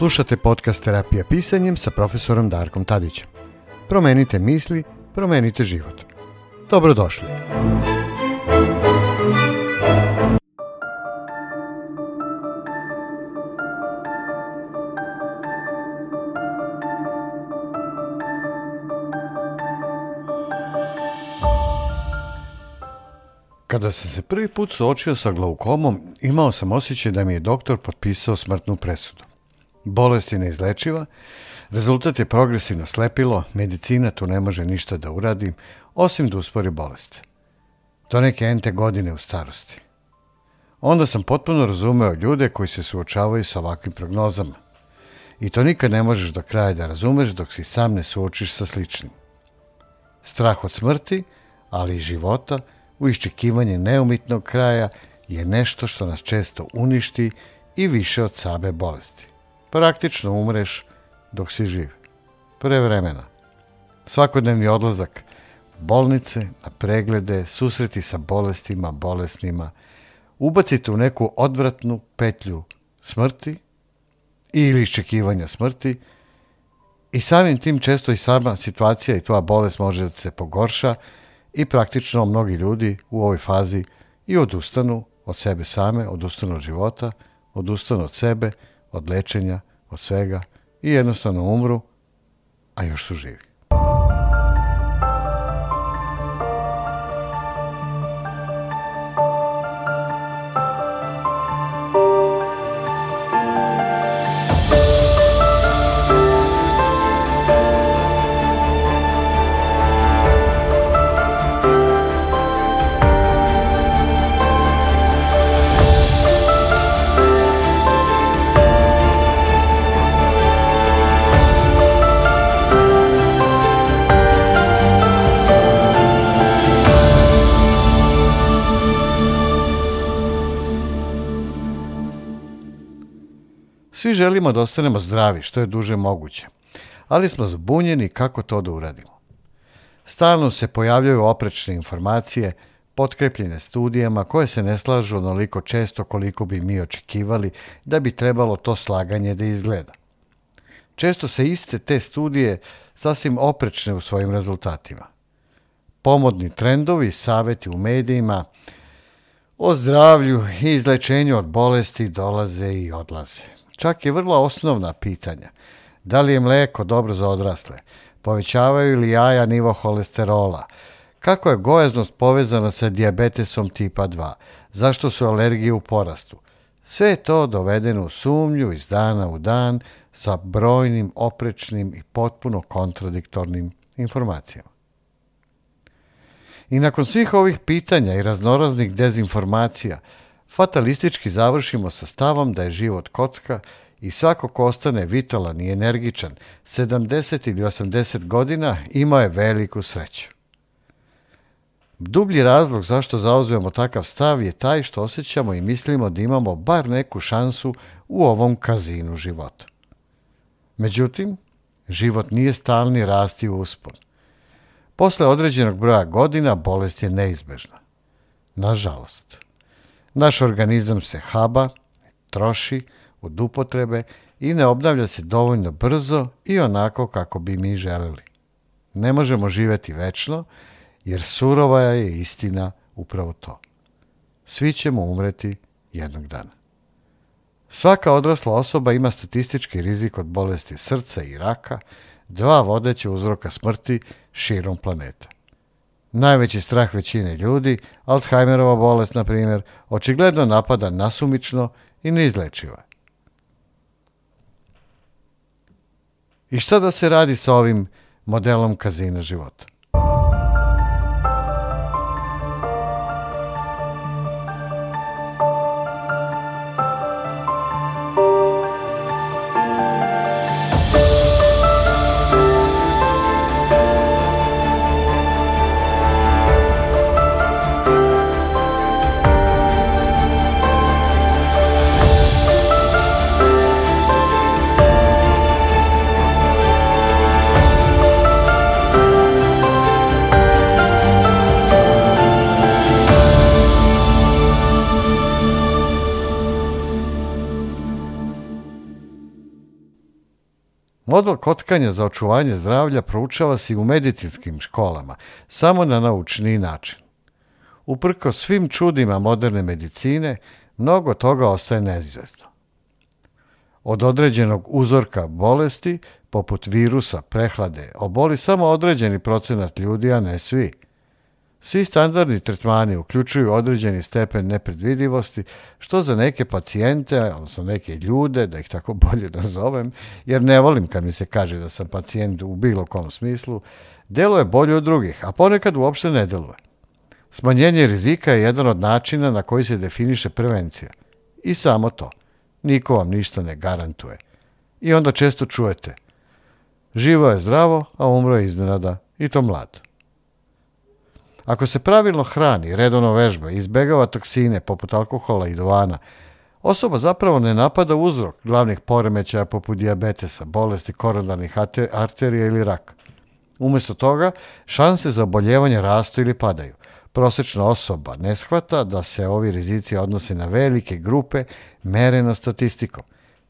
Slušate podcast Terapija pisanjem sa profesorom Darkom Tadićem. Promenite misli, promenite život. Dobrodošli. Kada sam se prvi put suočio sa glaukomom, imao sam osjećaj da mi je doktor potpisao smrtnu presudu. Bolest je neizlečiva, rezultat je progresivno slepilo, medicina tu ne može ništa da uradi, osim da uspori bolest. To neke ente godine u starosti. Onda sam potpuno razumeo ljude koji se suočavaju sa ovakvim prognozama. I to nikad ne možeš do kraja da razumeš dok si sam ne suočiš sa sličnim. Strah od smrti, ali i života, u iščekivanje neumitnog kraja je nešto što nas često uništi i više od same bolesti praktično umreš dok si živ. Pre vremena. Svakodnevni odlazak bolnice na preglede, susreti sa bolestima, bolesnima, ubacite u neku odvratnu petlju smrti ili iščekivanja smrti i samim tim često i sama situacija i tvoja bolest može da se pogorša i praktično mnogi ljudi u ovoj fazi i odustanu od sebe same, odustanu od života, odustanu od sebe, od lečenja, od svega i jednostavno umru, a još su živi. Svi želimo da ostanemo zdravi što je duže moguće, ali smo zbunjeni kako to da uradimo. Stalno se pojavljaju oprečne informacije, potkrepljene studijama koje se ne slažu onoliko često koliko bi mi očekivali da bi trebalo to slaganje da izgleda. Često se iste te studije sasvim oprečne u svojim rezultatima. Pomodni trendovi, saveti u medijima, o zdravlju i izlečenju od bolesti dolaze i odlaze čak i vrlo osnovna pitanja. Da li je mleko dobro za odrasle? Povećavaju li jaja nivo holesterola? Kako je gojaznost povezana sa diabetesom tipa 2? Zašto su alergije u porastu? Sve je to dovedeno u sumnju iz dana u dan sa brojnim oprečnim i potpuno kontradiktornim informacijama. I nakon svih ovih pitanja i raznoraznih dezinformacija, Fatalistički završimo sa stavom da je život kocka i svako ko ostane vitalan i energičan 70 ili 80 godina ima je veliku sreću. Dublji razlog zašto zauzmemo takav stav je taj što osjećamo i mislimo da imamo bar neku šansu u ovom kazinu života. Međutim, život nije stalni rasti u uspon. Posle određenog broja godina bolest je neizbežna. Nažalost. Naš organizam se haba, troši od upotrebe i ne obnavlja se dovoljno brzo i onako kako bi mi želeli. Ne možemo živeti večno, jer surova je istina upravo to. Svi ćemo umreti jednog dana. Svaka odrasla osoba ima statistički rizik od bolesti srca i raka, dva vodeća uzroka smrti širom planeta. Najveći strah većine ljudi, Alzheimerova bolest, na primjer, očigledno napada nasumično i neizlečiva. I šta da se radi sa ovim modelom kazina života? Model kockanja za očuvanje zdravlja proučava se i u medicinskim školama, samo na naučni način. Uprko svim čudima moderne medicine, mnogo toga ostaje neizvesno. Od određenog uzorka bolesti, poput virusa, prehlade, oboli samo određeni procenat ljudi, a ne svi – Svi standardni tretmani uključuju određeni stepen nepredvidivosti, što za neke pacijente, odnosno neke ljude, da ih tako bolje nazovem, jer ne volim kad mi se kaže da sam pacijent u bilo kom smislu, deluje bolje od drugih, a ponekad uopšte ne deluje. Smanjenje rizika je jedan od načina na koji se definiše prevencija. I samo to. Niko vam ništa ne garantuje. I onda često čujete. Živo je zdravo, a umro je iznenada. I to mlad. Ako se pravilno hrani, redovno vežba, izbegava toksine poput alkohola i duvana, osoba zapravo ne napada uzrok glavnih poremećaja poput dijabetesa, bolesti koronarnih arterija ili raka. Umesto toga, šanse za oboljevanje rastu ili padaju. Prosečna osoba ne shvata da se ovi rizici odnose na velike grupe mereno statistikom.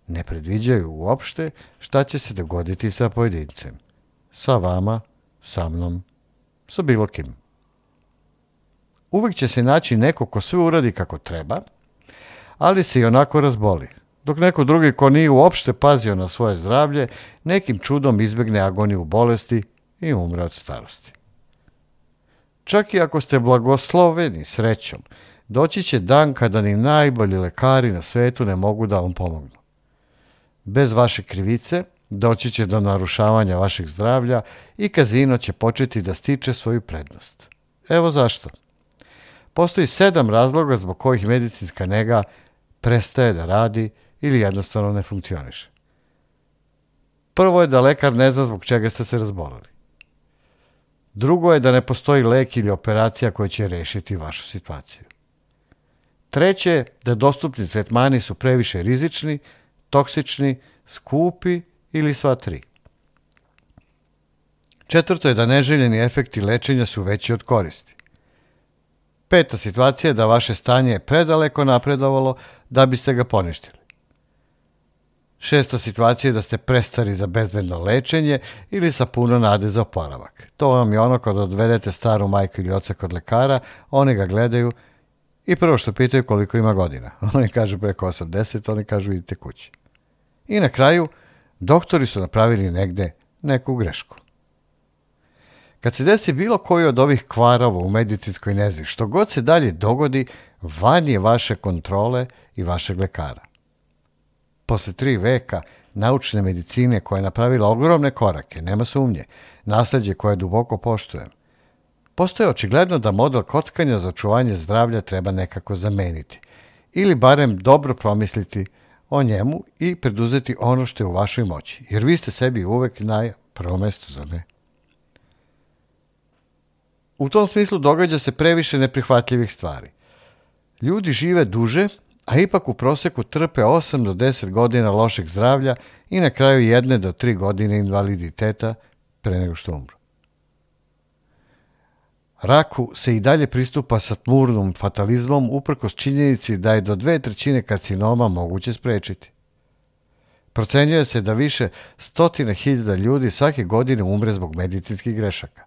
Ne predviđaju uopšte šta će se dogoditi sa pojedincem. Sa vama, sa mnom, sa bilo kim uvek će se naći neko ko sve uradi kako treba, ali se i onako razboli. Dok neko drugi ko nije uopšte pazio na svoje zdravlje, nekim čudom izbegne agoniju bolesti i umre od starosti. Čak i ako ste blagosloveni srećom, doći će dan kada ni najbolji lekari na svetu ne mogu da vam pomognu. Bez vaše krivice doći će do narušavanja vašeg zdravlja i kazino će početi da stiče svoju prednost. Evo zašto. Postoji sedam razloga zbog kojih medicinska nega prestaje da radi ili jednostavno ne funkcioniše. Prvo je da lekar ne zna zbog čega ste se razbolili. Drugo je da ne postoji lek ili operacija koja će rešiti vašu situaciju. Treće, da dostupni tretmani su previše rizični, toksični, skupi ili sva tri. Četvrto je da neželjeni efekti lečenja su veći od koristi. Peta situacija je da vaše stanje je predaleko napredovalo da biste ga poništili. Šesta situacija je da ste prestari za bezbedno lečenje ili sa puno nade za oporavak. To vam je ono kad odvedete staru majku ili oca kod lekara, oni ga gledaju i prvo što pitaju koliko ima godina. Oni kažu preko 80, oni kažu idite kući. I na kraju, doktori su napravili negde neku grešku. Kad se desi bilo koji od ovih kvarova u medicinskoj nezi, što god se dalje dogodi, van je vaše kontrole i vašeg lekara. Posle tri veka naučne medicine koja je napravila ogromne korake, nema sumnje, nasledđe koje duboko poštujem, postoje očigledno da model kockanja za očuvanje zdravlja treba nekako zameniti ili barem dobro promisliti o njemu i preduzeti ono što je u vašoj moći, jer vi ste sebi uvek na prvom mestu, za ne? U tom smislu događa se previše neprihvatljivih stvari. Ljudi žive duže, a ipak u proseku trpe 8 do 10 godina lošeg zdravlja i na kraju 1 do 3 godine invaliditeta pre nego što umru. Raku se i dalje pristupa sa tmurnom fatalizmom uprkos činjenici da je do dve trećine karcinoma moguće sprečiti. Procenjuje se da više stotine hiljada ljudi svake godine umre zbog medicinskih grešaka.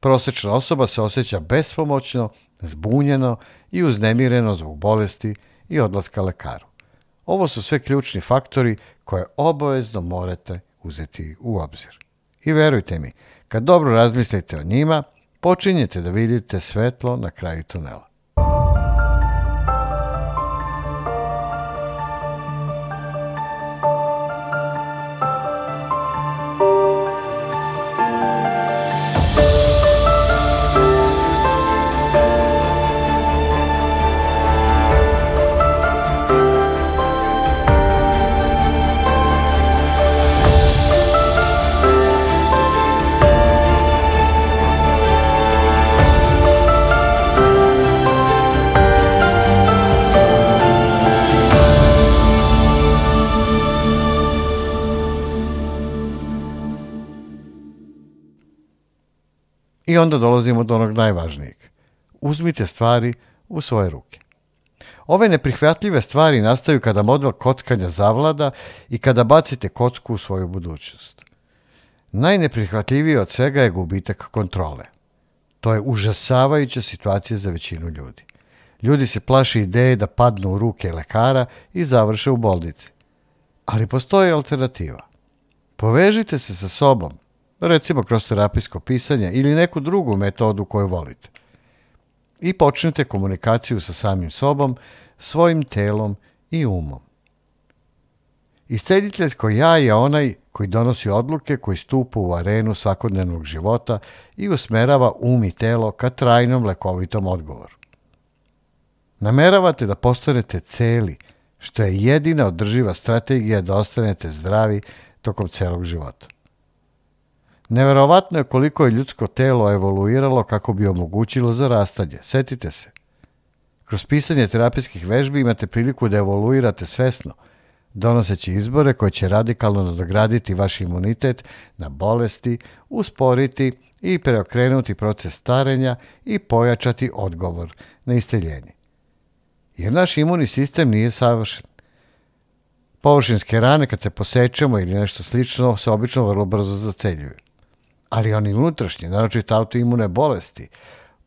Prosečna osoba se osjeća bespomoćno, zbunjeno i uznemireno zbog bolesti i odlaska lekaru. Ovo su sve ključni faktori koje obavezno morate uzeti u obzir. I verujte mi, kad dobro razmislite o njima, počinjete da vidite svetlo na kraju tunela. I onda dolazimo do onog najvažnijeg. Uzmite stvari u svoje ruke. Ove neprihvatljive stvari nastaju kada model kockanja zavlada i kada bacite kocku u svoju budućnost. Najneprihvatljiviji od svega je gubitak kontrole. To je užasavajuća situacija za većinu ljudi. Ljudi se plaše ideje da padnu u ruke lekara i završe u boldici. Ali postoji alternativa. Povežite se sa sobom, recimo kroz terapijsko pisanje ili neku drugu metodu koju volite. I počnete komunikaciju sa samim sobom, svojim telom i umom. Isceliteljsko ja je onaj koji donosi odluke koji stupa u arenu svakodnevnog života i usmerava um i telo ka trajnom lekovitom odgovoru. Nameravate da postanete celi, što je jedina održiva strategija da ostanete zdravi tokom celog života. Neverovatno je koliko je ljudsko telo evoluiralo kako bi omogućilo zarastanje. Setite se. Kroz pisanje terapijskih vežbi imate priliku da evoluirate svesno, donoseći izbore koje će radikalno nadograditi vaš imunitet na bolesti, usporiti i preokrenuti proces starenja i pojačati odgovor na isteljenje. Jer naš imunni sistem nije savršen. Površinske rane kad se posečemo ili nešto slično se obično vrlo brzo zaceljuju ali oni unutrašnje, naročito autoimune bolesti,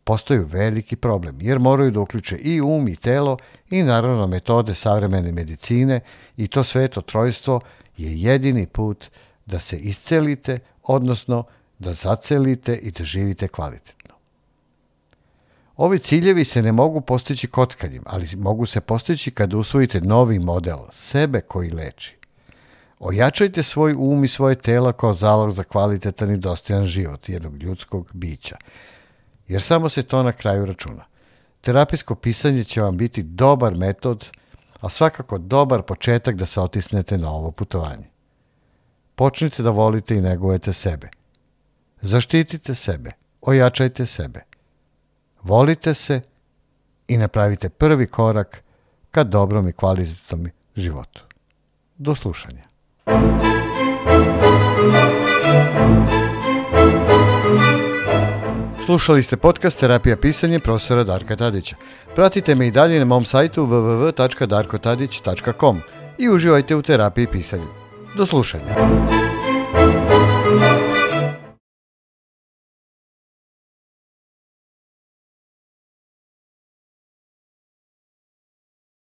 postaju veliki problem, jer moraju da uključe i um i telo i naravno metode savremene medicine i to sveto trojstvo je jedini put da se iscelite, odnosno da zacelite i da živite kvalitetno. Ovi ciljevi se ne mogu postići kockanjem, ali mogu se postići kada usvojite novi model sebe koji leči. Ojačajte svoj um i svoje telo kao zalog za kvalitetan i dostojan život jednog ljudskog bića. Jer samo se to na kraju računa. Terapijsko pisanje će vam biti dobar metod, a svakako dobar početak da se otisnete na ovo putovanje. Počnite da volite i negujete sebe. Zaštitite sebe, ojačajte sebe. Volite se i napravite prvi korak ka dobrom i kvalitetnom životu. Do slušanja. Slušali ste podcast Terapija pisanje profesora Darka Tadića. Pratite me i dalje na mom sajtu www.darkotadić.com i uživajte u terapiji pisanja. Do slušanja.